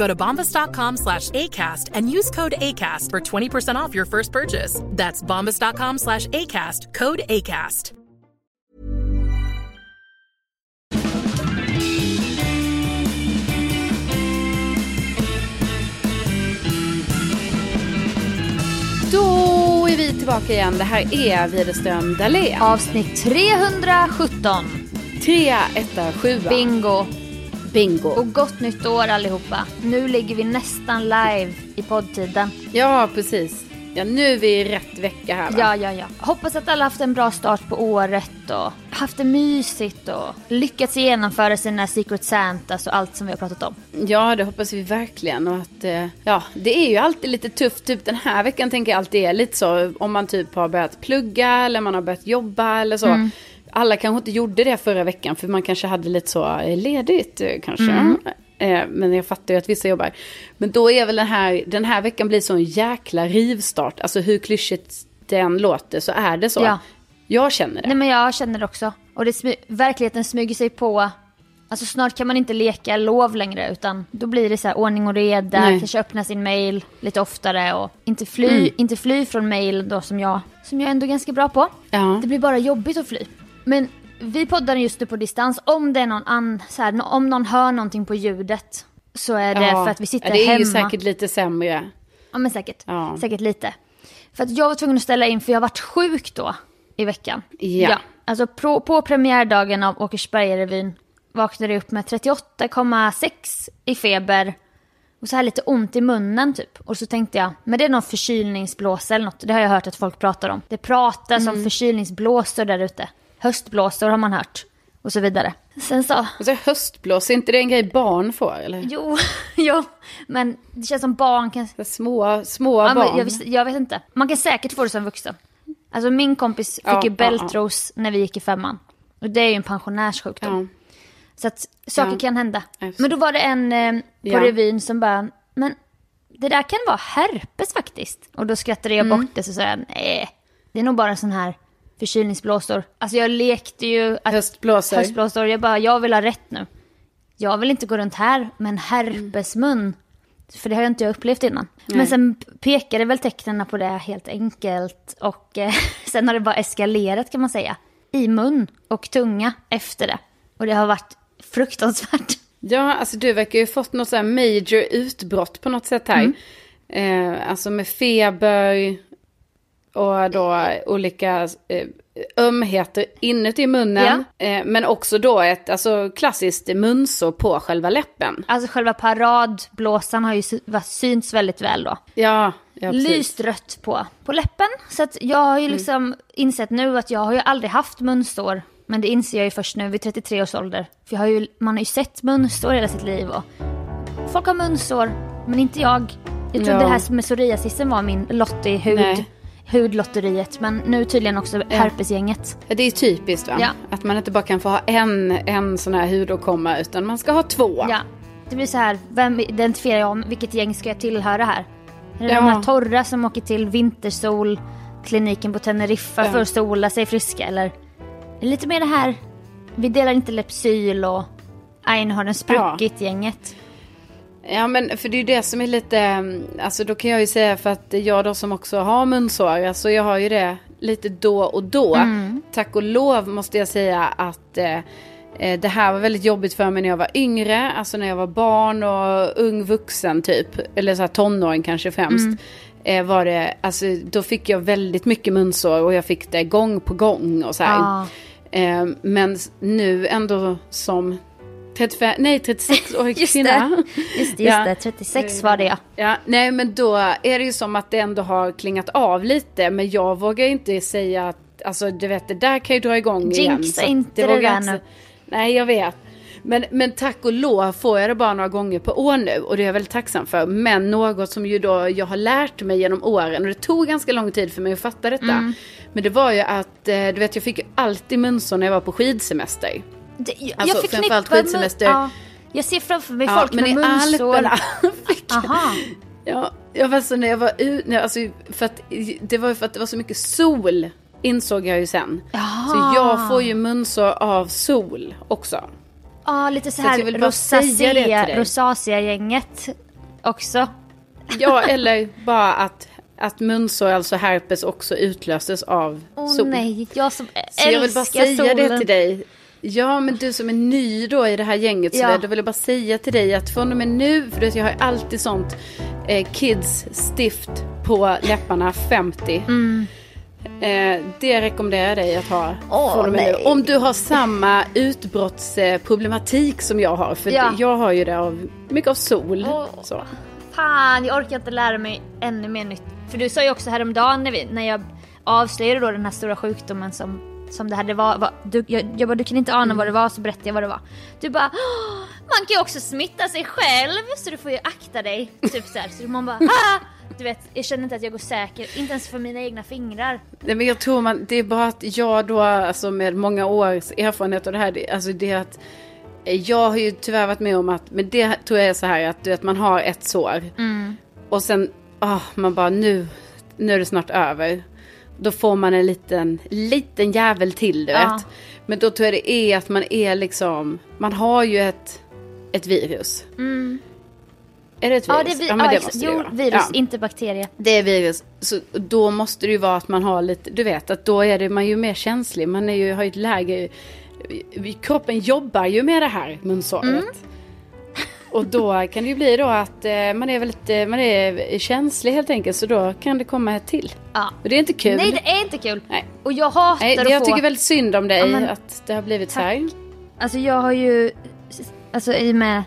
Go to bombas.com slash ACAST and use code ACAST for 20% off your first purchase. That's bombas.com slash ACAST, code ACAST. Då är vi tillbaka igen. Det här är Widerström Dahlén. Avsnitt 317. 3, 1, 7. Bingo. Bingo. Och gott nytt år allihopa. Nu ligger vi nästan live i poddtiden. Ja, precis. Ja, nu är vi i rätt vecka här va? Ja, ja, ja. Hoppas att alla haft en bra start på året och haft det mysigt och lyckats genomföra sina Secret Santas och allt som vi har pratat om. Ja, det hoppas vi verkligen. Och att, eh, ja, det är ju alltid lite tufft. Typ den här veckan tänker jag alltid är lite så. Om man typ har börjat plugga eller man har börjat jobba eller så. Mm. Alla kanske inte gjorde det förra veckan för man kanske hade lite så eh, ledigt eh, kanske. Mm. Eh, Men jag fattar ju att vissa jobbar. Men då är väl den här, den här veckan blir så en jäkla rivstart. Alltså hur klyschigt den låter så är det så. Ja. Jag känner det. Nej men jag känner det också. Och det smy- verkligheten smyger sig på. Alltså snart kan man inte leka lov längre utan då blir det så här ordning och reda, Nej. kanske öppna sin mail lite oftare och inte fly, Mm. inte fly från mail då som jag, som jag ändå är ganska bra på. Ja. Det blir bara jobbigt att fly. Men vi poddar just nu på distans. Om det är någon an, så här, om någon hör någonting på ljudet så är det Ja. för att vi sitter ja, Det är hemma. ju säkert lite sämre. Ja men säkert. Ja. Säkert lite. För att jag var tvungen att ställa in för jag har varit sjuk då i veckan. Ja. Alltså på, på premiärdagen av Åkersberga-revyn vaknade jag upp med 38,6 i feber. Och så här lite ont i munnen typ. Och så tänkte jag, men det är någon förkylningsblåsa eller något. Det har jag hört att folk pratar om. Det pratas Mm. om förkylningsblåsor där ute. Höstblåsor har man hört. Och så vidare. Sen så, Och så höstblås, är inte det en grej barn får? Eller? jo, jo. Men det känns som barn kan Små, små Ja, barn. jag, vis- jag vet inte. Man kan säkert få det som vuxen. Alltså min kompis fick Ja, ju ja, bältros när vi gick i femman. Och det är ju en pensionärssjukdom. Ja. Så att saker Ja. kan hända. Ja, Men då var det en eh, på Ja. revyn som bara, men det där kan vara herpes faktiskt. Och då skrattade jag Mm. bort det så sa jag, nej, det är nog bara en sån här förkylningsblåsor. Alltså jag lekte ju att Höstblåsor. höstblåsor, jag bara, jag vill ha rätt nu. Jag vill inte gå runt här med en herpesmun. För det har jag inte upplevt innan. Men sen pekade väl tecknen på det helt enkelt. Och eh, sen har det bara eskalerat kan man säga. I mun och tunga efter det. Och det har varit fruktansvärt. Ja, alltså du verkar ju fått något så här major utbrott på något sätt här. Mm. Eh, alltså med feber och då olika eh, ömheter inuti munnen. Eh, men också då ett alltså, klassiskt munsår på själva läppen. Alltså själva paradblåsan har ju synts väldigt väl då. Ja, ja precis. Lyst rött på, på läppen. Så att jag har ju liksom insett nu att jag har ju aldrig haft munsår. Men det inser jag ju först nu vid 33 års ålder. För jag har ju, man har ju sett munsår hela sitt liv. Och folk har munsår, men inte jag. Jag trodde Ja. det här med psoriasisen var min lott i hud, Nej. Hudlotteriet. Men nu tydligen också herpesgänget. Ja, det är typiskt va? Ja. Att man inte bara kan få ha en, en sån här hudåkomma utan man ska ha två. Ja, det blir så här, vem identifierar jag om? Vilket gäng ska jag tillhöra här? Är det Ja. de här torra som åker till vintersol kliniken på Teneriffa Ja. för att sola sig friska eller lite mer det här, vi delar inte Lypsyl och Ain har den spruckit gänget. Ja men för det är ju det som är lite, mm, alltså då kan jag ju säga för att jag då som också har munsår, alltså jag har ju det lite då och då. Tack och lov måste jag säga att eh, eh, det här var väldigt jobbigt för mig när jag var yngre, alltså när jag var barn och ung vuxen typ, eller så här tonåring kanske främst. Eh, var det, alltså då fick jag väldigt mycket munsår och jag fick det gång på gång och så. Eh, men nu ändå som 35, nej 36-årig Just kvinna. det, just det, just Ja. det, 36 var det ja. Ja, nej men då är det ju som att det ändå har klingat av lite. Men jag vågar inte säga att, alltså du vet det där kan ju dra igång igen. Jinxa inte det där inte- nu. Nej jag vet. Men, men tack och lov får jag det bara några gånger på år nu och det är jag väldigt tacksam för. Men något som ju då jag har lärt mig genom åren och det tog ganska lång tid för mig att fatta detta. Mm. Men det var ju att, eh, du vet jag fick ju alltid munsår när jag var på skidsemester. Det, jag, Alltså, jag framförallt skidsemester. Ja, jag ser framför mig folk men med i munsår. Alperna fick jag Aha. Ja, jag var så när jag var ute, alltså för att det var för att det var så mycket sol insåg jag ju sen. Jaha. Så jag får ju munsår av sol också. Ja, lite så här rosacea, rosacea-gänget också. Ja, eller bara att, att munsår, alltså herpes, också utlöses av Åh sol. nej, jag som Så jag vill bara älskar säga solen. det till dig. Ja, men du som är ny då i det här gänget, så Ja. där, då vill jag bara säga till dig att från och med nu, för jag har alltid sånt eh, kids stift på läpparna 50. Eh, det rekommenderar jag dig att ha Mm. Åh, från och med nu. Om du har samma utbrottsproblematik som jag har. För Ja. jag har ju det av mycket av sol. Åh. Så. Fan, jag orkar inte lära mig ännu mer nytt. För du sa ju också häromdagen när, vi, när jag avslöjade då den här stora sjukdomen som, som det hade var, var du, jag, jag bara, du kan inte ana vad det var, så berättade jag vad det var. Du bara, "Åh, man kan ju också smitta sig själv så du får ju akta dig. Typ så här. Så man bara, ah! Du vet, jag känner inte att jag går säker, inte ens för mina egna fingrar. Nej, men jag tror man, det är bara att jag då, alltså med många års erfarenhet av det här, det, alltså det är att eh, jag har ju tyvärr varit med om att, men det tror jag är så här att du vet, man har ett sår och sen, ah, man bara nu, nu är det snart över. Då får man en liten, liten jävel till du Ja. vet. Men då tror jag det är att man är liksom, man har ju ett, ett virus. Är det ett virus? Ja, det vi, men ja, det exakt. måste det jo, vara. virus, Ja. inte bakterie. Det är virus. Så då måste det ju vara att man har lite, du vet att då är det, man ju mer känslig. Man är ju, har ju ett läge, kroppen jobbar ju med det här munsåret. Mm. Och då kan det ju bli då att eh, man är väldigt, man är känslig helt enkelt. Så då kan det komma ett till. Ja. Och det är inte kul. Nej, det är inte kul. Nej. Och jag hatar Nej, att jag få... tycker väldigt synd om dig Ja, men- att det har blivit så här. Alltså jag har ju, alltså i och med,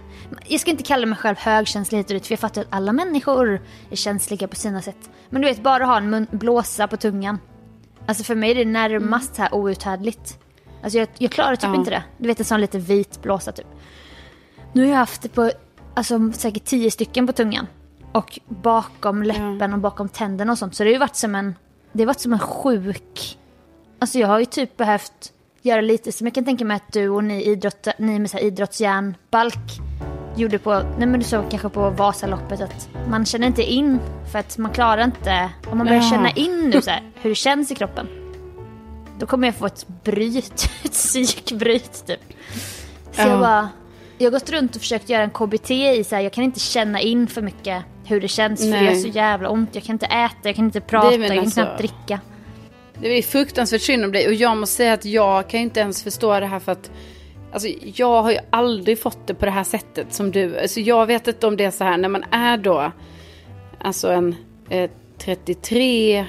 jag ska inte kalla mig själv högkänslig hit för jag fattar att alla människor är känsliga på sina sätt. Men du vet, bara ha en mun, blåsa på tungan. Alltså för mig är det närmast så här outhärdligt. Alltså jag, jag klarar typ Ja. inte det. Du vet en sån lite vit blåsa typ. Nu har jag haft det på, alltså säkert tio stycken på tungan. Och bakom läppen och bakom tänderna och sånt. Så det har ju varit som en, det har varit som en sjuk Alltså jag har ju typ behövt göra lite som jag kan tänka mig att du och ni, idrott, ni med så här idrottsjärnbalk gjorde på, nej men du såg kanske på Vasaloppet att man känner inte in för att man klarar inte, om man börjar Ja. känna in nu så här, hur det känns i kroppen. Då kommer jag få ett bryt, ett psykbryt typ. Så Ja. jag bara, jag har gått runt och försökt göra en KBT i så här, jag kan inte känna in för mycket hur det känns för det Nej. gör så jävla ont. Jag kan inte äta, jag kan inte prata, jag kan alltså- knappt dricka. Det är fruktansvärt synd om dig och jag måste säga att jag kan inte ens förstå det här för att Alltså jag har ju aldrig fått det på det här sättet som du. Alltså jag vet inte om det är så här när man är då Alltså en eh, 33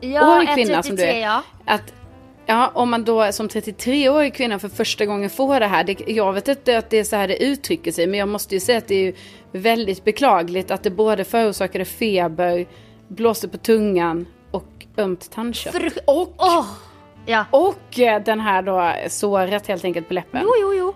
Ja, årig kvinna som du 33, är. ja. Att Ja, om man då som 33-årig kvinna för första gången får det här. Det, jag vet inte att det är så här det uttrycker sig. Men jag måste ju säga att det är väldigt beklagligt att det både förorsakade feber, blåste på tungan och ömt tandkött. För, och, åh, ja. Och eh, den här då såret helt enkelt på läppen. Jo, jo, jo.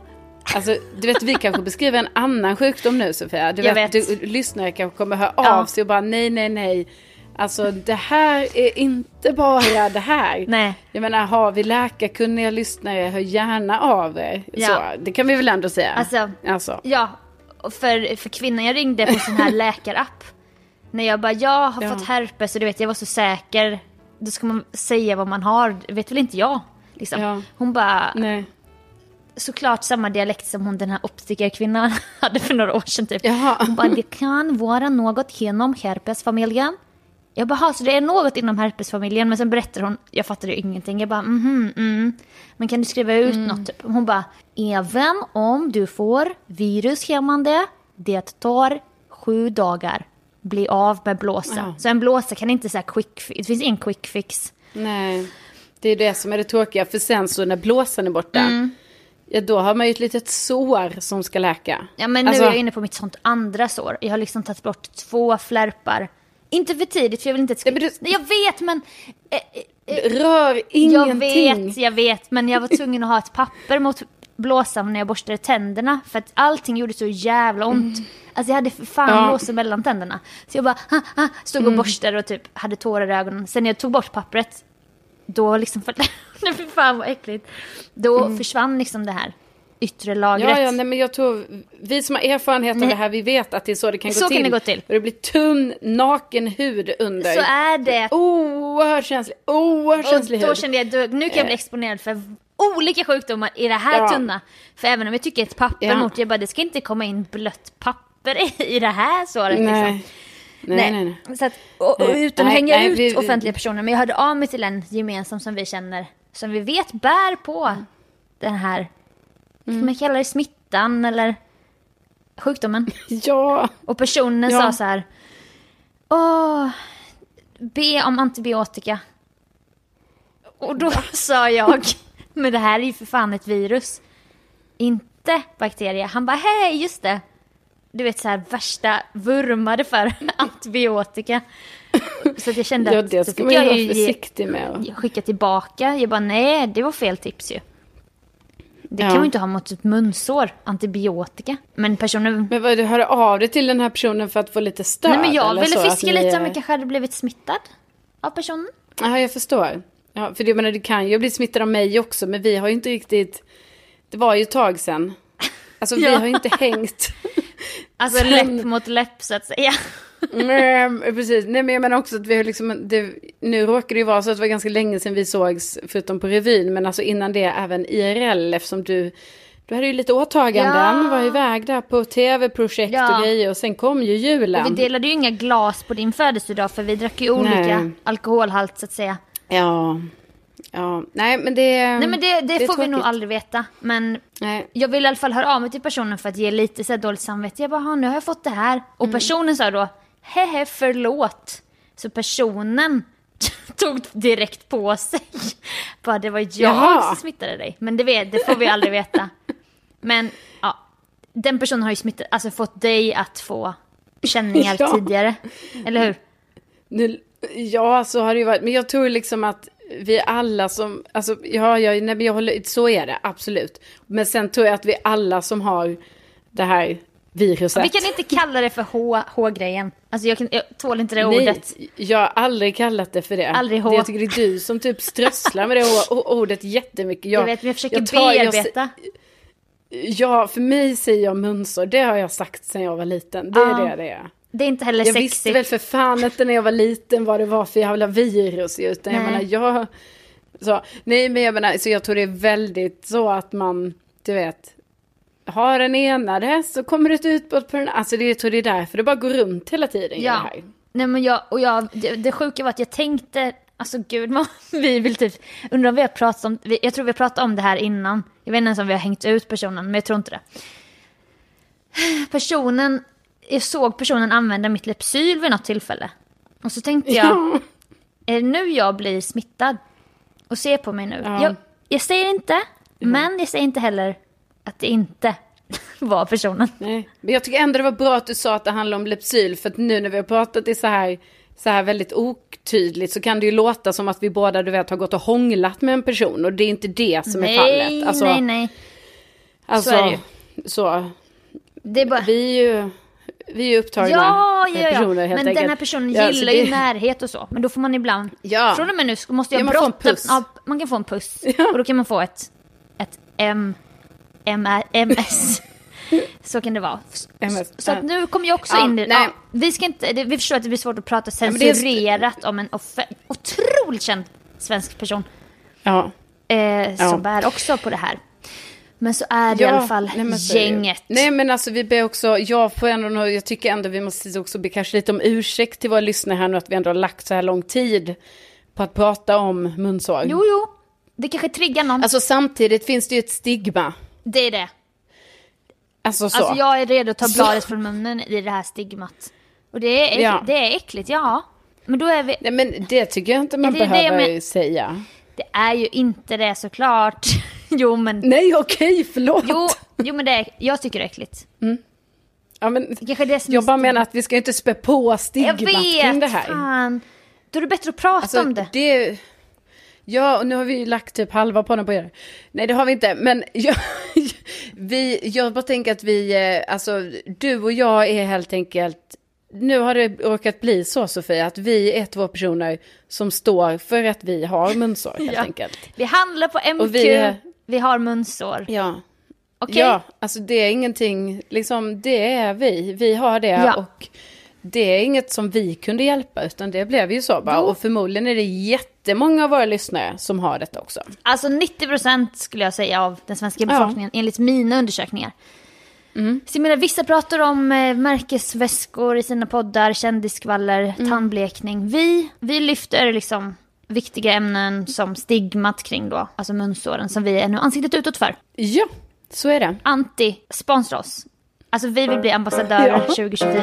Alltså, du vet, vi kanske beskriver en annan sjukdom nu Sofia. Du Jag vet, vet. Du, lyssnare kanske kommer höra Ja. av sig och bara nej, nej, nej. Alltså det här är inte bara det här. Nej. Jag menar, har vi läkarkunniga lyssnare, hör gärna av er. Ja. Så, det kan vi väl ändå säga. Alltså, alltså. Ja, för, för kvinnan jag ringde på sån här läkarapp. När jag bara, jag har Ja. fått herpes och du vet jag var så säker. då ska man säga vad man har, det vet väl inte jag. Liksom. Ja. Hon bara, Nej. såklart samma dialekt som hon den här optikerkvinnan hade för några år sedan typ. Jaha. Hon bara, det kan vara något inom herpesfamiljen. Jag bara, "Ha, så det är något inom herpesfamiljen. Men sen berättar hon, jag fattade ju ingenting. Jag bara, mhm, mm. Men kan du skriva ut Mm. något typ? Hon bara, även om du får virushämmande, det tar sju dagar. Bli av med blåsa. Ja. Så en blåsa kan inte säga quick fix, det finns ingen quick fix. Nej. Det är det som är det tråkiga. För sen så när blåsan är borta. Mm. Ja, då har man ju ett litet sår som ska läka. Ja men nu Alltså- är jag inne på mitt sånt andra sår. Jag har liksom tagit bort två flärpar. Inte för tidigt för jag vill inte att ska... Du- Jag vet men... Eh, eh, Rör jag ingenting. vet, jag vet. Men jag var tvungen att ha ett papper mot blåsan när jag borstade tänderna. För att allting gjorde så jävla ont. Alltså jag hade för fan Mm. Ja. Mm. blåsor mellan tänderna. Så jag bara ha, ha, stod och borstade och typ hade tårar i ögonen. Sen när jag tog bort pappret, då liksom... Nej fy fan vad äckligt. Då försvann liksom det här yttre lagret. Mm. Ja, ja, nej, men jag tror, vi som har erfarenhet av Nej. det här, vi vet att det är så det kan Så gå kan till. det gå till. Och det blir tunn, naken hud under. Så är det. Oerhört känslig, oerhört känslig Och då hud. kände jag, då, nu kan jag bli Eh. exponerad för olika sjukdomar i det här Ja. tunna. För även om jag tycker ett papper Ja. mot, jag bara det ska inte komma in blött papper i, det här såret Nej. liksom. Nej, nej, nej. Så att, och, och utan att hänga ut vi- vi- offentliga personer, men jag hörde av mig till en gemensam som vi känner, som vi vet bär på Mm. den här, ska man kalla det smittan eller sjukdomen? Ja, Och personen Ja. sa så här. Åh, be om antibiotika. Och då sa jag, men det här är ju för fan ett virus. Inte bakterie. Han bara, hej, just det. Du vet så här värsta vurmade för antibiotika. Så att jag kände ja att det då ska man ju jag vara försiktig med. skicka tillbaka. Jag bara, nej, det var fel tips ju. Det Ja. kan man ju inte ha mot ett munsår, antibiotika. Men personen Men vad, du hörde av dig till den här personen för att få lite stöd? Nej men jag ville så, att fiska ni lite om är- jag kanske hade blivit smittad av personen. Ja, jag förstår. Ja, för det, jag menar, du kan ju bli smittad av mig också, men vi har ju inte riktigt... Det var ju ett tag sedan. Alltså vi Ja. har ju inte hängt. Alltså Sen- läpp mot läpp så att säga. Nej, precis. Nej, men jag menar också att vi har liksom... Det, nu råkar det ju vara så att det var ganska länge sedan vi sågs, förutom på revyn, men alltså innan det även IRL, eftersom du... Du hade ju lite åtaganden, Ja. var iväg där på tv-projekt Ja. och grejer och sen kom ju julen. Och vi delade ju inga glas på din födelsedag för vi drack ju olika Nej. alkoholhalt så att säga. Ja. Ja, nej men det... Nej men det, det, är får vi nog aldrig veta. Men Nej. jag vill i alla fall höra av mig till personen för att ge lite så här dåligt samvete. Jag bara, "Ha, nu har jag fått det här. Och Mm. personen sa då, hehe förlåt. Så personen tog direkt på sig. Bara det var jag Jaha. som smittade dig. Men det, vet, det får vi aldrig veta. Men ja, den personen har ju smittat, alltså fått dig att få känningar Ja. tidigare. Eller hur? Nu, ja, så har det ju varit. Men jag tror liksom att vi alla som, alltså ja, jag, nej, jag håller, så är det absolut. Men sen tror jag att vi alla som har det här viruset. Vi kan inte kalla det för H-grejen. Alltså jag, kan, jag tål inte det Nej, ordet. jag har aldrig kallat det för det. Aldrig H. Det, jag tycker det är du som typ strösslar med det ordet jättemycket. Jag vet, men jag försöker tar- jag bearbeta. ja, för mig säger jag munsår. Det har jag sagt sedan jag var liten. Det är Ja. det det är. Det är inte heller Jag sexigt. visste väl för fan inte när jag var liten vad det var för jävla virus. Utan jag Nej. menar, jag... Så, nej, men jag menar, så jag tror det är väldigt så att man, du vet, har en enade så kommer det ett utbrott på den Alltså det, jag tror det är därför det bara går runt hela tiden. Ja. Det här. Nej men jag, och jag, det, det sjuka var att jag tänkte, alltså gud, man, vi vill typ, undrar om vi har pratat om, jag tror vi har pratat om det här innan. Jag vet inte ens om vi har hängt ut personen, men jag tror inte det. Personen, jag såg personen använda mitt Lypsyl vid något tillfälle. Och så tänkte jag, Ja. är det nu jag blir smittad? Och se på mig nu. Ja. Jag, jag säger inte, men jag säger inte heller att det inte var personen. Nej. Men jag tycker ändå det var bra att du sa att det handlar om Lypsyl. För att nu när vi har pratat i så här, så här väldigt otydligt så kan det ju låta som att vi båda du vet har gått och hånglat med en person. Och det är inte det som är nej, fallet. Alltså, nej, nej. Alltså, Så är det ju. Så, Det är bara... vi är ju, vi är upptagna Ja, ja, ja. personer helt Men enkelt. den här personen Ja, så gillar det- ju närhet och så. Men då får man ibland... Ja. Från och med nu måste jag Ja, man får en brotta... puss. Ja, man kan få en puss. Ja. Och då kan man få ett... Ett M... MS. Så kan det vara. Ja, men- Så att nu kommer jag också Ja, in. Ja, vi, ska inte, vi förstår att det blir svårt att prata är- censurerat om en otroligt känd svensk person. Ja. Eh, som Ja. bär också på det här. Men så är det i alla fall nej, gänget. Nej men alltså vi ber också, jag får ändå, jag tycker ändå vi måste också be kanske lite om ursäkt till våra lyssnare här nu att vi ändå har lagt så här lång tid på att prata om munsår. Jo, jo. Det kanske triggar någon. Alltså samtidigt finns det ju ett stigma. Det är det. Alltså så. Alltså jag är redo att ta Så. bladet från munnen i det här stigmat. Och det är, äck- Ja. det är äckligt, ja. Men då är vi... Nej men det tycker jag inte man det behöver med- säga. Det är ju inte det såklart. jo men... Nej okej, förlåt. Jo, jo men det är, jag tycker det är äckligt. ja, men, jag bara menar att vi ska inte spä på stigmat Jag kring det vet, här. fan. Då är det bättre att prata Alltså, om det. det... Ja, och nu har vi ju lagt typ halva på den på er. Nej, det har vi inte. Men jag, vi, jag bara tänker att vi, eh, alltså du och jag är helt enkelt, nu har det råkat bli så Sofia, att vi är två personer som står för att vi har munsår helt Ja. enkelt. Vi handlar på MQ, Och vi, vi har munsår. Ja. Okej? Ja, alltså det är ingenting, liksom det är vi, vi har det Ja. och det är inget som vi kunde hjälpa utan det blev ju så bara. Jo. Och förmodligen är det jättemånga av våra lyssnare som har detta också. Alltså 90% skulle jag säga av den svenska Ja. befolkningen enligt mina undersökningar. Så jag menar, vissa pratar om eh, märkesväskor i sina poddar, kändisskvaller, tandblekning. Vi, vi lyfter liksom viktiga ämnen som stigmat kring då, alltså munsåren som vi är nu ansiktet utåt för. Ja, så är det. Anti, sponsra oss. Alltså vi vill bli ambassadörer Ja. 2024.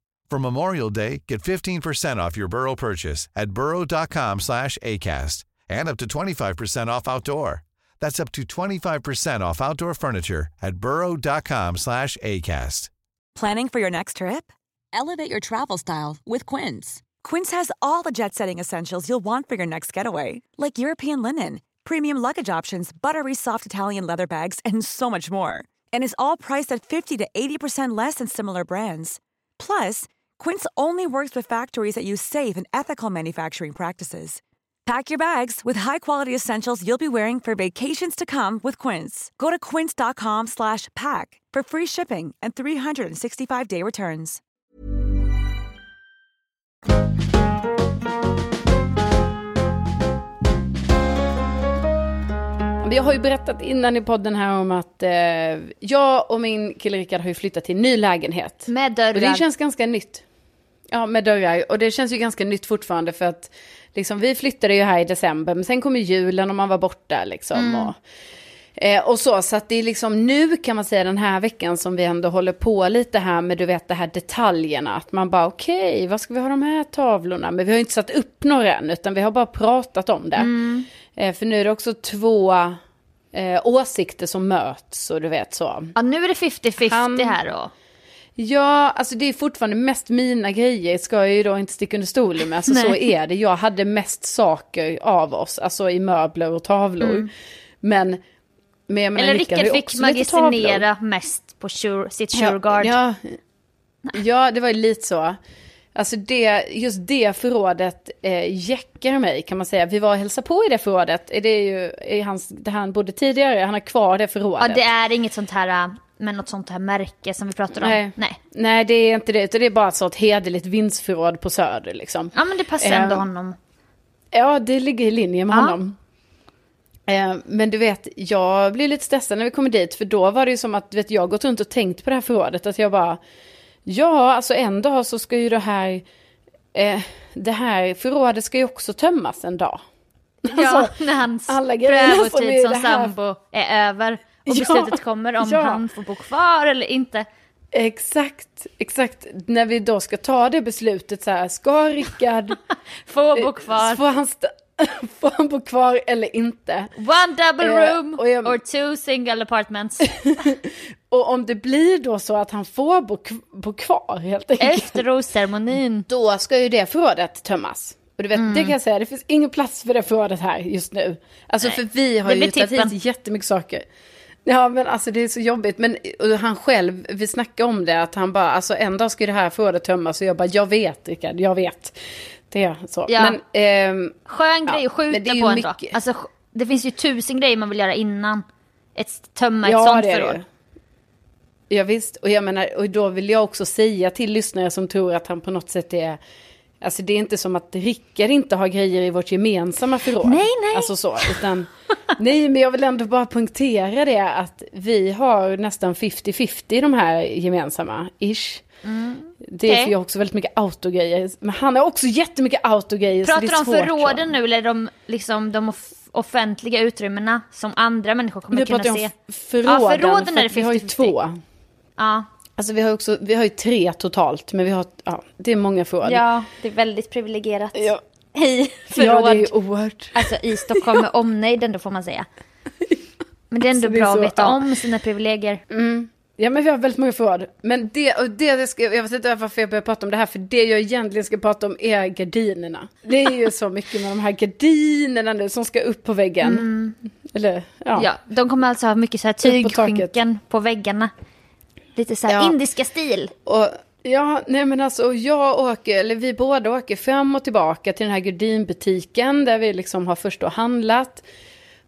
For Memorial Day, get 15% off your Burrow purchase at burrow.com slash ACAST and up to 25% off outdoor. That's up to 25% off outdoor furniture at burrow.com slash ACAST. Planning for your next trip? Elevate your travel style with Quince. Quince has all the jet setting essentials you'll want for your next getaway, like European linen, premium luggage options, buttery soft Italian leather bags, and so much more. And is all priced at 50 to 80% less than similar brands. Plus, Quince only works with factories that use safe and ethical manufacturing practices. Pack your bags with high-quality essentials you'll be wearing for vacations to come with Quince. Go to quince.com slash pack for free shipping and 365-day returns. Jag har ju berättat innan i podden här om att eh, jag och min kille Rickard har ju flyttat till en ny lägenhet. Med Och det dörrar. känns ganska nytt. Ja, med dörrar. Och det känns ju ganska nytt fortfarande för att liksom, vi flyttade ju här i december, men sen kom ju julen och man var borta liksom. Och, eh, och så, så att det är liksom nu kan man säga den här veckan som vi ändå håller på lite här med du vet det här detaljerna. Att man bara okej, vad ska vi ha de här tavlorna? Men vi har ju inte satt upp några än, utan vi har bara pratat om det. Eh, för nu är det också två eh, åsikter som möts och du vet så. Ja, nu är det 50-50 Han- här då. Ja, alltså det är fortfarande mest mina grejer, ska jag ju då inte sticka under stolen med. Alltså Nej. så är det. Jag hade mest saker av oss, alltså i möbler och tavlor. Men, men jag menar, Eller Rickard fick magasinera mest på sure, sitt Sureguard. Ja, ja, ja, det var ju lite så. Alltså det, just det förrådet eh, jäckar mig kan man säga. Vi var och hälsade på i det förrådet. Det är ju i hans, där han bodde tidigare, han har kvar det förrådet. Ja, det är inget sånt här med något sånt här märke som vi pratade om. Nej. Nej. Nej, det är inte det. Utan det är bara så ett hederligt vinstförråd på Söder liksom. Ja, men det passar ändå Ehm, honom. Ja, det ligger i linje med Ja. honom. Eh, Men du vet, jag blev lite stressad när vi kom dit, för då var det ju som att du vet, jag har gått runt och tänkt på det här förrådet, att jag bara, ja, alltså en dag så ska ju det här, eh, det här förrådet ska ju också tömmas en dag. Ja, Alltså, när hans alla prövotid som sambo är över och Ja, beslutet kommer om ja. han får bo kvar eller inte. Exakt, exakt. När vi då ska ta det beslutet så här, ska Rickard, Får bo kvar. får han, får han bo kvar eller inte? One double Eh, room och jag- or two single apartments. Och om det blir då så att han får bo, bo kvar helt enkelt. Efter rosceremonin. Då ska ju det förrådet tömmas. Och du vet, Mm. det kan jag säga, det finns ingen plats för det förrådet här just nu. Alltså Nej, för vi har det ju tagit hit jättemycket saker. Ja men alltså det är så jobbigt. Men han själv, vi snackade om det, att han bara, alltså en dag ska det här förrådet tömmas. Och jag bara, jag vet Rickard, jag vet. Det är så. Ja. Men, ehm, Skön Ja, grej att skjuta ju på en dag. mycket- Alltså, det finns ju tusen grejer man vill göra innan. Ett, tömma ett ja sånt det är förråd. Ja visst, och jag menar, och då vill jag också säga till lyssnare som tror att han på något sätt är Alltså det är inte som att Rickard inte har grejer i vårt gemensamma förråd. Nej, nej. Alltså så, utan... nej, men jag vill ändå bara punktera det att vi har nästan 50-50 i de här gemensamma, ish. Det är Mm. Okej. för jag har också väldigt mycket autogrejer. Men han har också jättemycket autogrejer. så Pratar det du är om förråden så. nu eller de, liksom, de off- offentliga utrymmena som andra människor kommer Nu kunna pratar jag se? om förråden. Ja, förråden för är det att Vi har ju 50-50. två. Ja. Alltså vi har, också, vi har ju tre totalt, men vi har, ja, det är många förråd. ja, det är väldigt privilegierat. Ja. I förråd. Ja, det är oerhört. Alltså i Stockholm med omnejd ändå får man säga. Men det är ändå Alltså, det är bra så- att veta ja. om sina privilegier. Ja, men vi har väldigt många förråd. Men det, och det, det ska, jag vet inte varför jag börjar prata om det här, för det jag egentligen ska prata om är gardinerna. Det är ju så mycket med de här gardinerna nu som ska upp på väggen. Eller, ja. Ja, de kommer alltså ha mycket så här Upp på tygskynken på, väggarna. Lite så här Ja. indiska stil. Och, ja, nej men alltså, och jag åker, eller vi båda åker fram och tillbaka till den här gardinbutiken där vi liksom har först då handlat.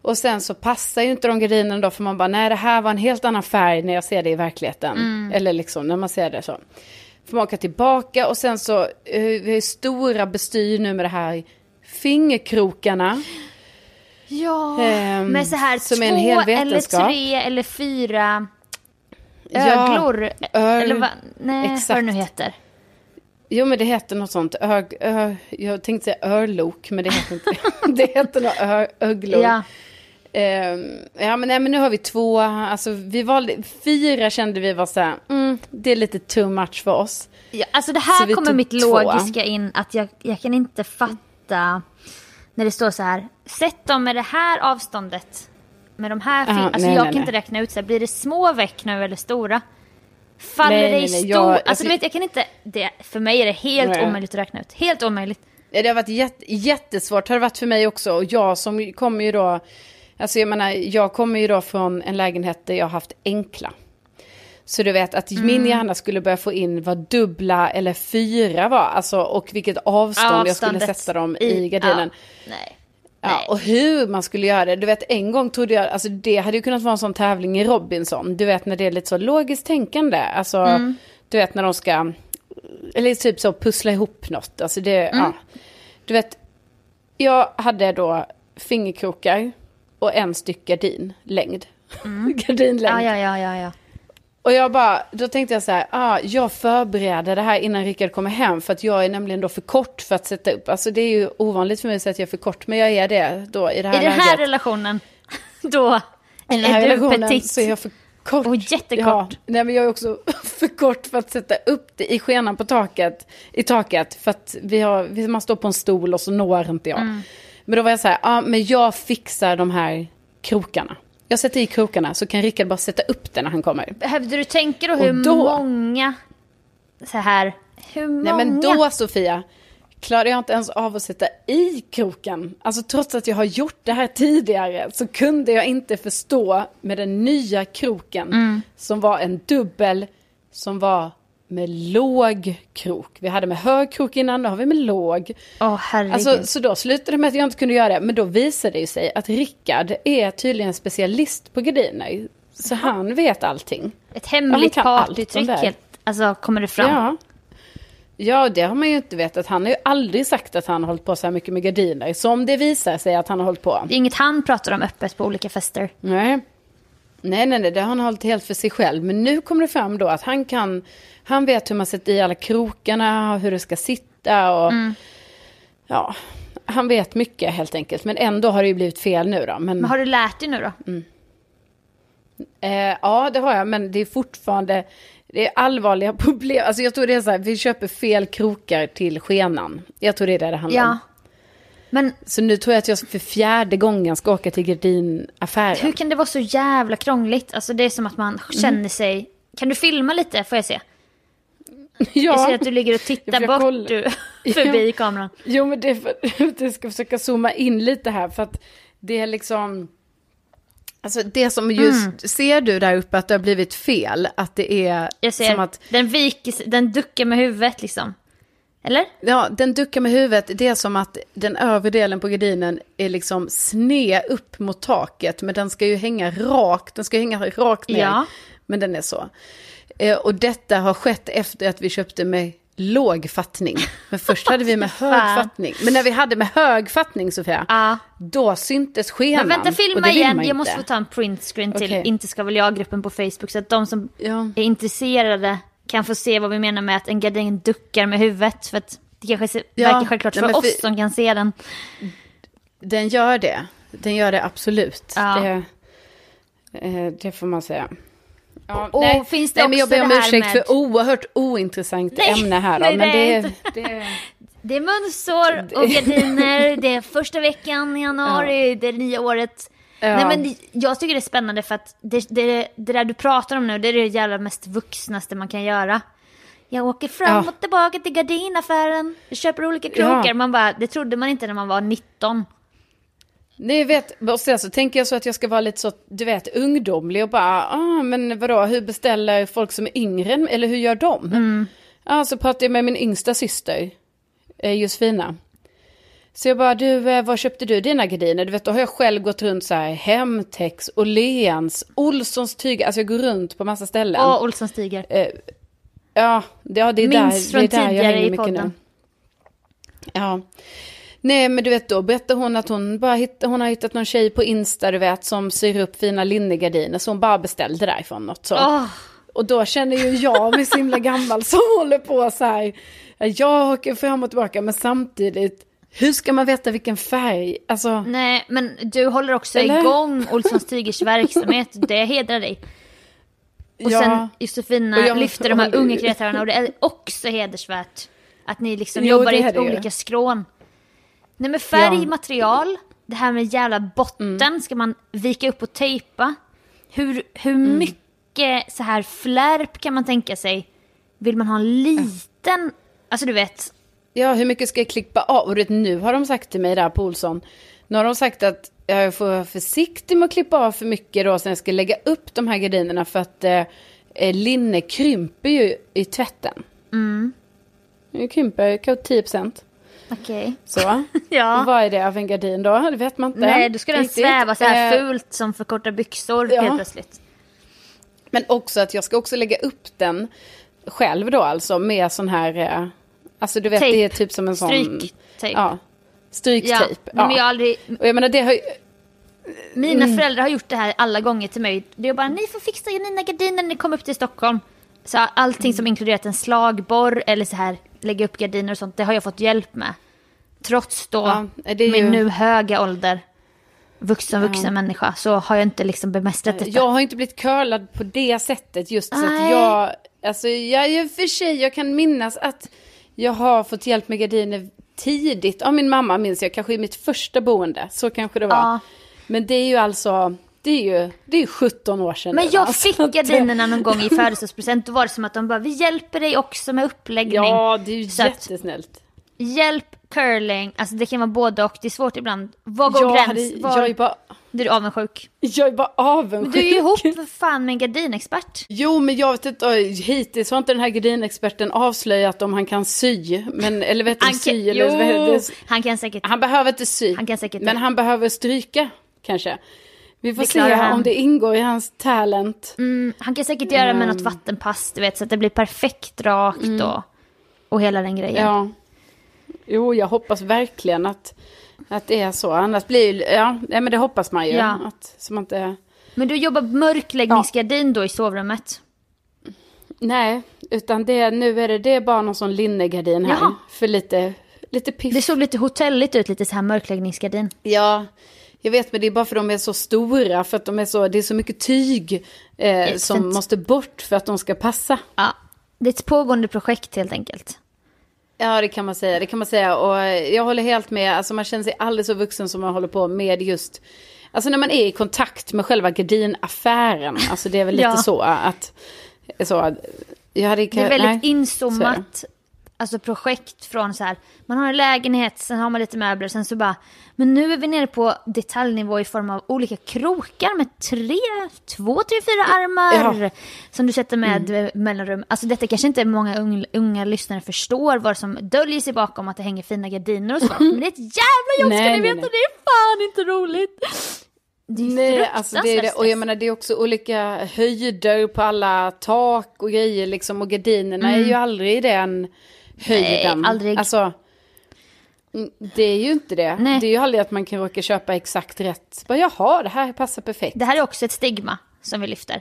Och sen så passar ju inte de gardinerna då, för man bara, nej det här var en helt annan färg när jag ser det i verkligheten. Eller liksom när man ser det så. Får man åka tillbaka och sen så, eh, vi har ju stora bestyr nu med det här fingerkrokarna. Ja, Ehm, med så här som två eller tre eller fyra Ja, öglor. öl- eller vad, nej, vad exakt. det nu heter. Jo men det heter något sånt, ög, ö, jag tänkte säga örlok men det heter inte det. Heter något ö, öglor. Ja. Ehm, ja men, nej, men nu har vi två, alltså vi valde, fyra kände vi var så här, mm, det är lite too much för oss. Ja, alltså det här kommer mitt två. logiska in att jag, jag kan inte fatta när det står så här. Sätt dem med det här avståndet. Med de här Aha, Alltså nej, jag nej, kan inte nej. räkna ut så här, blir det små veck nu eller stora? Faller Nej, det i stor... jag- alltså, alltså- du vet jag kan inte, det, för mig är det helt omöjligt att räkna ut. Helt omöjligt. Det har varit jätte, jättesvårt, har det varit för mig också. Och jag som kommer ju då, alltså jag menar, jag kommer ju då från en lägenhet där jag har haft enkla. Så du vet att Mm. min hjärna skulle börja få in vad dubbla eller fyra var, alltså och vilket avstånd jag skulle Avståndet sätta dem i, gardinen. Ja, nej. Ja, och hur man skulle göra det. Du vet, en gång trodde jag, alltså det hade ju kunnat vara en sån tävling i Robinson. Du vet när det är lite så logiskt tänkande. Alltså, Mm. du vet när de ska, eller typ så pussla ihop något. Alltså det, Mm. ja. Du vet, jag hade då fingerkrokar och en styck gardin, längd. Gardinlängd. Mm. Ja, ja, ja, ja, ja. Och jag bara, då tänkte jag så här, ah, jag förbereder det här innan Rickard kommer hem för att jag är nämligen då för kort för att sätta upp. Alltså det är ju ovanligt för mig att säga att jag är för kort, men jag är det då i det här I den här läget. relationen, då I den här är du petit. så är jag för kort. Och jättekort. Ja, nej men jag är också för kort för att sätta upp det i skenan på taket, i taket. För att vi har, man står på en stol och så når inte jag. Mm. Men då var jag så här, ja men jag fixar de här krokarna. Jag sätter i krokarna så kan Rickard bara sätta upp det när han kommer. Behövde du tänka då Och hur då- många så här, hur många? Nej men då Sofia, klarar jag inte ens av att sätta i kroken. Alltså trots att jag har gjort det här tidigare så kunde jag inte förstå med den nya kroken Mm. som var en dubbel som var med låg krok. Vi hade med hög krok innan, nu har vi med låg. Åh herregud. Alltså, så då slutade det med att jag inte kunde göra det. Men då visade det sig att Rickard är tydligen specialist på gardiner. Så han vet allting. Ett hemligt Ja, partytrick helt, alltså kommer det fram. Ja. Ja, det har man ju inte vetat. Han har ju aldrig sagt att han har hållit på så här mycket med gardiner. Som det visar sig att han har hållit på. Det är inget han pratar om öppet på olika fester. Nej. Nej, nej, nej, det har han hållit helt för sig själv. Men nu kommer det fram då att han kan, han vet hur man sätter i alla krokarna, hur det ska sitta och ja, han vet mycket helt enkelt. Men ändå har det ju blivit fel nu då. Men, Men har du lärt dig nu då? Mm. eh, ja, det har jag, men det är fortfarande, det är allvarliga problem. Alltså jag tror det är så här, vi köper fel krokar till skenan. Jag tror det är det det handlar Ja. om. Men Så nu tror jag att jag för fjärde gången ska åka till gardinaffären. hur kan det vara så jävla krångligt? Alltså det är som att man Mm. känner sig... Kan du filma lite? Får jag se? ja. Jag ser att du ligger och tittar Jag bort kolla. du, förbi kameran. Jo, men det är för att jag ska försöka zooma in lite här. För att det är liksom... Alltså det som just, ser du där uppe att det har blivit fel? Att det är Mm. Som att, den viker den duckar med huvudet liksom. Eller? ja, den duckar med huvudet. Det är som att den övre delen på gardinen är liksom sned upp mot taket. Men den ska ju hänga rakt, den ska hänga rakt ner. Ja. Men den är så. Eh, och detta har skett efter att vi köpte med låg fattning. Men först hade vi med hög fattning. Men när vi hade med hög fattning, Sofia, Ja. då syntes skenan. Men vänta, filma igen. Jag måste få ta en printscreen till Okej. Inte ska väl jag-gruppen på Facebook. Så att de som Ja. är intresserade kan få se vad vi menar med att en gardin duckar med huvudet. För att det kanske Ja, verkar självklart nej, för men oss för- som kan se den. Den gör det. Den gör det absolut. Ja. Det, eh, det får man säga. Ja, Och nej, finns det nej, men jag ber om ursäkt med- för oerhört ointressant Nej, ämne här. Då, nej, men det är det, det, Det är munsår och gardiner, det är första veckan i januari, det är det nya året. Ja. Nej men jag tycker det är spännande för att det, det, det där du pratar om nu, det är det jävla mest vuxnaste man kan göra. Jag åker fram Ja. och tillbaka till gardinaffären, jag köper olika krokar. Ja. Man bara, det trodde man inte när man var 19. Ni vet, och sen så tänker jag så att jag ska vara lite så, du vet, ungdomlig och bara, ah, men vadå, hur beställer folk som är yngre, eller hur gör de? Mm. Ja, så pratade jag med min yngsta syster, eh, Josefina. Så jag bara, du, eh, var köpte du dina gardiner? Du vet, då har jag själv gått runt så här, Hemtex, Åhléns, Olssons tyg, alltså jag går runt på massa ställen. Och Olssons Tiger. Eh, ja, det, ja, det är Minns där, det är från där jag hänger mycket nu. podden. Ja. Nej, men du vet, då berättar hon att hon, bara hitt, hon har hittat någon tjej på Insta, du vet, som syr upp fina linnegardiner. Så hon bara beställde därifrån något så. Åh, Och då känner ju jag mig så himla gammal som håller på så här. Jag åker fram och tillbaka, men samtidigt, hur ska man veta vilken färg? Alltså, nej, men du håller också Eller? igång Olssons Tigers verksamhet, det hedrar dig. Och ja. sen Josefina jag- lyfter de här unga kreatörerna och det är också hedersvärt. Att ni liksom Jo, jobbar i olika skrån. Nej men färg, Ja. material, det här med jävla botten, Mm. ska man vika upp och tejpa? Hur, hur Mm. mycket så här flärp kan man tänka sig? Vill man ha en liten, alltså du vet, Ja, hur mycket ska jag klippa av? Och vet, nu har de sagt till mig där på Olsson. Nu har de sagt att jag får vara försiktig med att klippa av för mycket då. Sen jag ska lägga upp de här gardinerna för att eh, eh, linne krymper ju i tvätten. Mm. Det krymper kanske 10 procent. okej. Så. Ja. Och vad är det av en gardin då? Det vet man inte. Nej, då ska den sväva så här Eh, fult som för korta byxor ja. helt plötsligt. Men också att jag ska också lägga upp den själv då alltså med sån här, eh, alltså du vet Tejp. det är typ som en sån. Stryktejp. Ja, stryktejp. Ja, men jag aldrig, Och jag menar det har ju, Mina Mm. föräldrar har gjort det här alla gånger till mig. Det är bara, ni får fixa mina gardiner när ni kommer upp till Stockholm. Så allting Mm. som inkluderat en slagborr eller så här, lägga upp gardiner och sånt, det har jag fått hjälp med. Trots då Ja, det är min ju- nu höga ålder, vuxen, vuxen människa, så har jag inte liksom bemästrat detta. Jag har inte blivit curlad på det sättet just så att Nej. jag, alltså jag och för sig, jag kan minnas att jag har fått hjälp med gardiner tidigt. Av min mamma minns jag, kanske i mitt första boende, så kanske det var. Ja. Men det är ju alltså, det är ju det är 17 år sedan. Men jag alltså. fick gardinerna någon gång i födelsedagspresent. Då var det som att de bara, vi hjälper dig också med uppläggning. Ja, det är ju Så jättesnällt. Hjälp, curling, alltså det kan vara både och. Det är svårt ibland. Var går Jag, gräns? hade, Var... jag är bara, Du är avundsjuk. jag är bara Men avundsjuk. du är ju ihop för fan med en gardinexpert. Jo, men jag vet inte, hittills har inte den här gardinexperten avslöjat om han kan sy. Men, eller vet du, Han sy eller jo, han kan säkert. Han behöver inte sy. Han kan säkert men han behöver stryka, kanske. Vi får Det se han. om det ingår i hans talent. Mm, han kan säkert göra med något Mm. vattenpass, du vet, så att det blir perfekt rakt och, och hela den grejen. Ja. Jo, jag hoppas verkligen att, att det är så. Annars blir ja, nej, men det hoppas man ju. Ja. Att, som inte, Men du jobbar mörkläggningsgardin då i sovrummet? nej, utan det, nu är det, det är bara någon sån linnegardin här. Jaha. För lite, lite piff. Det såg lite hotelligt ut, lite så här mörkläggningsgardin. Ja, jag vet men det är bara för att de är så stora. För att de är så, det är så mycket tyg eh, som måste bort för att de ska passa. Ja, det är ett pågående projekt helt enkelt. Ja, det kan man säga. Det kan man säga. Och jag håller helt med. Alltså man känner sig aldrig så vuxen som man håller på med just... Alltså när man är i kontakt med själva gardinaffären. Alltså det är väl lite Ja. så att... Så, jag hade, Det är väldigt nej, inzoomat alltså projekt från så här, man har en lägenhet, sen har man lite möbler, sen så bara, men nu är vi nere på detaljnivå i form av olika krokar med tre, två, tre, fyra armar Ja. Mm. som du sätter med eh, mellanrum. Alltså detta kanske inte många unga, unga lyssnare förstår vad som döljer sig bakom att det hänger fina gardiner och så, men det är ett jävla jobb ska Nej, ni nej, veta, nej. det är fan inte roligt. Det är Nej, alltså det är det. Och jag menar det är också olika höjder på alla tak och grejer liksom. Och gardinerna är ju aldrig i den höjden. Mm. Nej, aldrig. Alltså, mm, det är ju inte det. Nej. Det är ju aldrig att man kan råka köpa exakt rätt. Bara, Jaha, det här passar perfekt. Det här är också ett stigma som vi lyfter.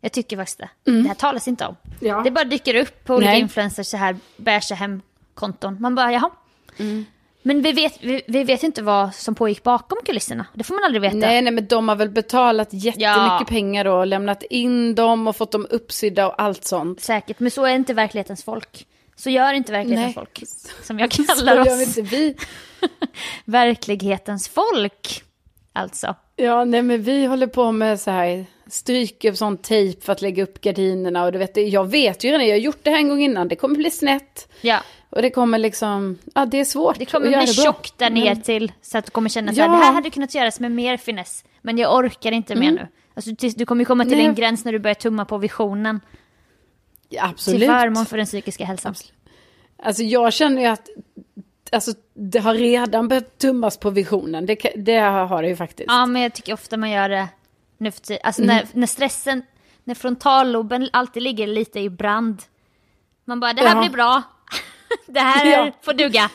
Jag tycker faktiskt det. Det här talas inte om. Mm. Ja. Det bara dyker upp på olika Nej. influencers så här beiga hem-konton. Man bara, jaha. Mm. Men vi vet, vi, vi vet inte vad som pågick bakom kulisserna. Det får man aldrig veta. Nej, nej, men de har väl betalat jättemycket Ja. pengar då. Och lämnat in dem och fått dem uppsydda och allt sånt. Säkert, men så är inte verklighetens folk. Så gör inte verklighetens Nej. folk. Som jag Så kallar gör oss. vi inte vi. Verklighetens folk. Alltså. Ja, nej men vi håller på med så här, stryker sån tejp för att lägga upp gardinerna och du vet, jag vet ju redan, jag har gjort det här en gång innan, det kommer bli snett. Ja, Och det kommer liksom, ja det är svårt det kommer bli tjockt där ner Men- till så att du kommer känna så här, Ja. det här hade kunnat göras med mer finess. Men jag orkar inte mer nu. Alltså, du kommer komma till Nej. en gräns när du börjar tumma på visionen. Absolut. Till förmån för den psykiska hälsan. Alltså jag känner ju att, alltså det har redan börjat tummas på visionen, det, det har det ju faktiskt. Ja, men jag tycker ofta man gör det nu för tiden. Alltså när, när stressen, när frontalloben alltid ligger lite i brand. Man bara, det här Ja. blir bra. det här Ja. får duga.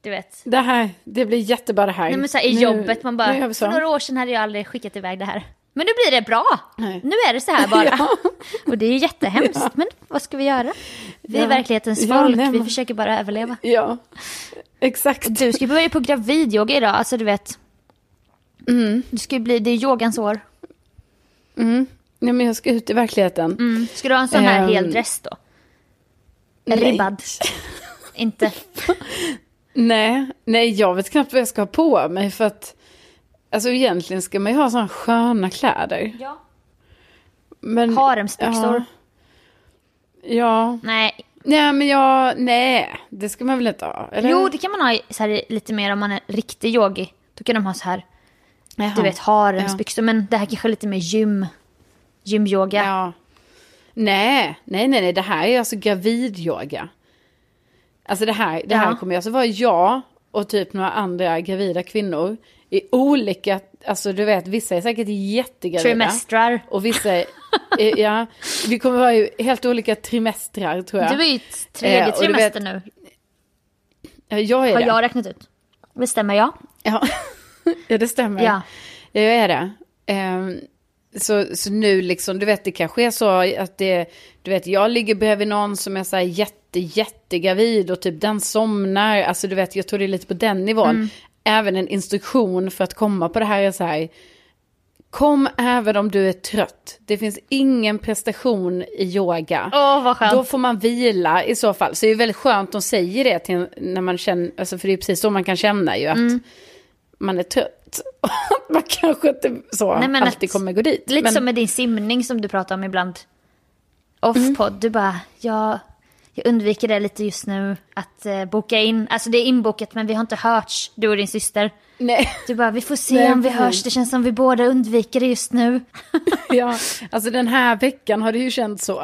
Du vet. Det här, det blir jättebra det här. Nej, men så här, I Nu- jobbet, man bara, för några år sedan hade jag aldrig skickat iväg det här. Men nu blir det bra. Nej. Nu är det så här bara. Ja. Och det är jättehemskt, men vad ska vi göra? Vi är Ja. verklighetens Ja, folk, nej, vi men- försöker bara överleva. Ja, exakt. Du ska börja på gravidyoga idag, alltså du vet. Mm. Du ska bli, det är yogans år. Mm. Nej men jag ska ut i verkligheten. Mm. Ska du ha en sån här Ehm, hel dress då? nej. Ribbad? Inte? Nej, nej jag vet knappt vad jag ska ha på mig för att Alltså egentligen ska man ju ha sådana sköna kläder. Ja. Men, Haremsbyxor? Ja, ja. Nej. Nej men jag, nej det ska man väl inte ha? Eller? Jo, det kan man ha så här, lite mer om man är riktig yogi. Då kan de ha så här, Jaha. du vet, haremsbyxor. Men det här kanske är lite mer gym. Gymyoga. Ja. Nej, nej, nej, nej, det här är alltså gravidyoga. Alltså det här, det här Ja. kommer ju alltså vara jag och typ några andra gravida kvinnor i olika, alltså du vet, vissa är säkert jättegravida. Trimestrar. Och vissa är, ja, vi kommer vara i helt olika trimestrar tror jag. Du är ju tredje Eh, trimester vet- nu. Ja, jag är Har det. jag räknat ut. Det stämmer jag. Ja. ja, det stämmer. Ja. Ja, jag är det. Ehm, så, så nu liksom, du vet, det kanske är så att det, du vet, jag ligger bredvid någon som är så här jätte, jättegravid och typ den somnar. Alltså du vet, jag tror det är lite på den nivån. Mm. Även en instruktion för att komma på det här är så här, kom även om du är trött. Det finns ingen prestation i yoga. Skönt. Då får man vila i så fall. Så det är väldigt skönt att de säger det till, när man känner, alltså för det är precis så man kan känna ju att Mm. man är trött. man kanske inte så Nej, men alltid att- kommer gå dit. Lite men, som med din simning som du pratar om ibland. Off-podd, du bara, jag, jag undviker det lite just nu. Att eh, boka in, alltså det är inbokat men vi har inte hörts, du och din syster. Nej, Du bara, vi får se Nej, om vi precis. hörs, det känns som vi båda undviker det just nu. ja, alltså den här veckan har det ju känts så.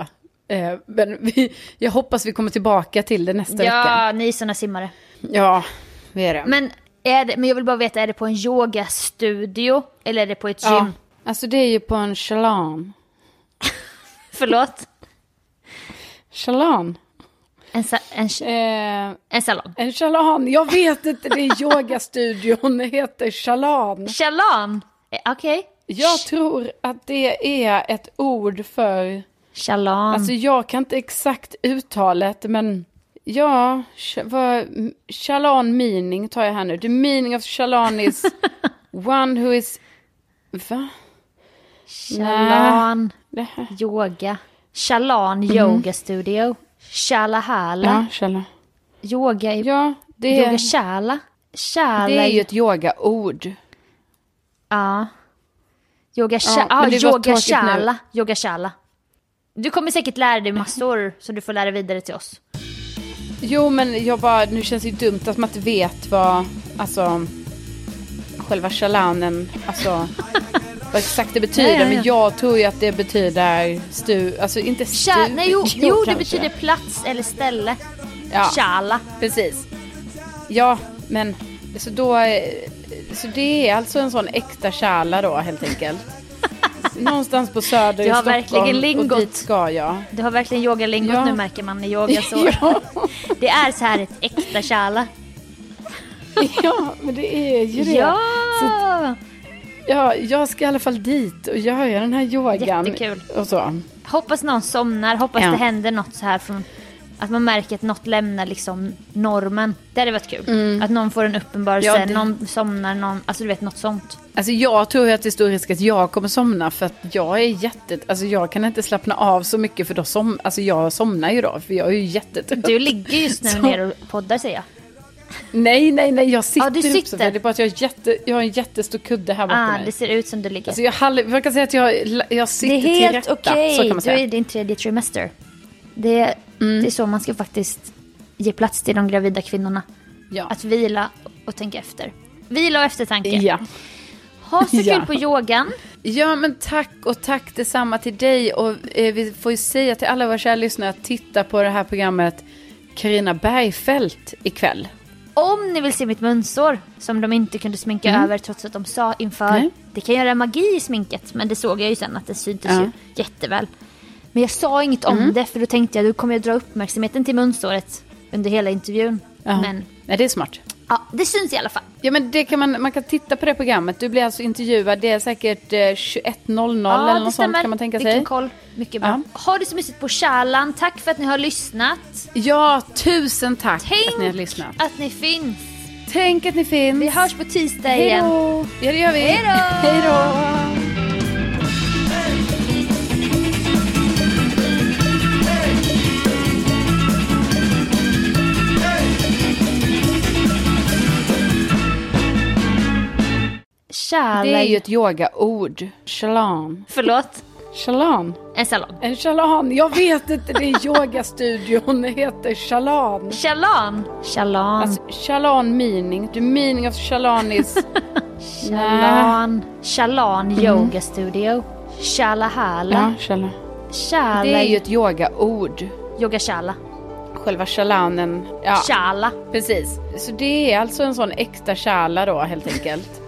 Eh, men vi, jag hoppas vi kommer tillbaka till det nästa vecka. Ja, ni är såna simmare. Ja, vi är det. Men, är det, men jag vill bara veta, är det på en yogastudio eller är det på ett gym? ja, alltså det är ju på en chalan. Förlåt? Chalan? En, sa, en, Eh, en salong? en chalan, jag vet inte, det är yogastudion, det heter chalan. Chalan? Eh, Okej. Jag tror att det är ett ord för, Chalan. alltså jag kan inte exakt uttalet, men ja, vad, chalan meaning tar jag här nu. The meaning of chalan is one who is, va? Här. Yoga. Chalan yoga studio. Chalahala. Ja. Yoga i... Ja, det är, Yoga chala. Chala. det är ju ett yogaord. Ja. Yoga cha... Ja, yoga nu. chala. Yoga chala. Du kommer säkert lära dig massor så du får lära vidare till oss. Jo, men jag bara, nu känns det ju dumt att man inte vet vad, alltså, själva chalanen, alltså, vad exakt det betyder. Ja, ja, ja. Men jag tror ju att det betyder stu, alltså inte stu. Cha... Nej, jo, jo, det kanske. betyder plats eller ställe. Ja. Chala. Precis. Ja, men så då, så det är alltså en sån äkta kärla då helt enkelt. Någonstans på Söder Du i har Stockholm verkligen lingot. och dit ska jag. Du har verkligen yogalingot Ja. nu märker man i yoga så. Ja, Det är så här ett äkta chala. ja, men det är ju det. Ja! Ja, jag ska i alla fall dit och göra den här yogan. Jättekul. Och så. Hoppas någon somnar, hoppas Ja. det händer något så här från att man märker att något lämnar liksom normen. Det hade varit kul. Att någon får en uppenbarelse, Mm. Ja, det- någon somnar, någon, alltså du vet något sånt. Alltså jag tror att det är stor risk att jag kommer somna för att jag är jätte, alltså jag kan inte slappna av så mycket för då som, alltså jag somnar ju då för jag är ju jättetrött. Du ligger just nu Så- ner och poddar säger jag. Nej, nej, nej, jag sitter Ja, du upp sitter. så för det är bara att jag har, jätte, jag har en jättestor kudde här bakom Ah, mig. det ser ut som du ligger. Alltså jag, jag kan säga att jag, jag sitter det är helt till okej. så man Du är i din tredje trimester. Det, Mm. det är så man ska faktiskt ge plats till de gravida kvinnorna. Ja. Att vila och tänka efter. Vila och eftertanke. ja. Ha så Ja. kul på yogan. ja, men tack och tack detsamma till dig. Och eh, vi får ju säga till alla våra kära lyssnare att titta på det här programmet Karina Bergfeldt ikväll. Om ni vill se mitt munsår som de inte kunde sminka över trots att de sa inför. Mm. Det kan göra magi i sminket men det såg jag ju sen att det syntes Ja. Mm. ju jätteväl. Men jag sa inget om det för då tänkte jag då kommer jag dra uppmärksamheten till munsåret under hela intervjun. Ja. Men Nej, det är smart. Ja, det syns i alla fall. Ja, men det kan man, man kan titta på det programmet. Du blir alltså intervjuad. Det är säkert eh, 21.00 Ja, eller något sånt kan man tänka sig. Vilken koll. Mycket bra. Ja. Ha det så mysigt på Kärlan. Tack för att ni har lyssnat. Ja, tusen tack Tänk att ni har lyssnat. att ni finns. Tänk att ni finns. Vi hörs på tisdag igen. då. Ja, det gör vi. Hej då. Kärlan. Det är ju ett yogaord. Chalan. Förlåt. Chalan. En salong. En chalan. Jag vet inte, det är yogastudion. Det heter chalan. Chalan. Chalan. Alltså, chalan meaning. The meaning of chalan is... Chalan. Chalan yoga studio. Chalahala. Ja, chalan. Chala. Det är ju ett yogaord. Yoga chala. Själva chalanen. Ja, Chala. precis. Så det är alltså en sån äkta chala då helt enkelt.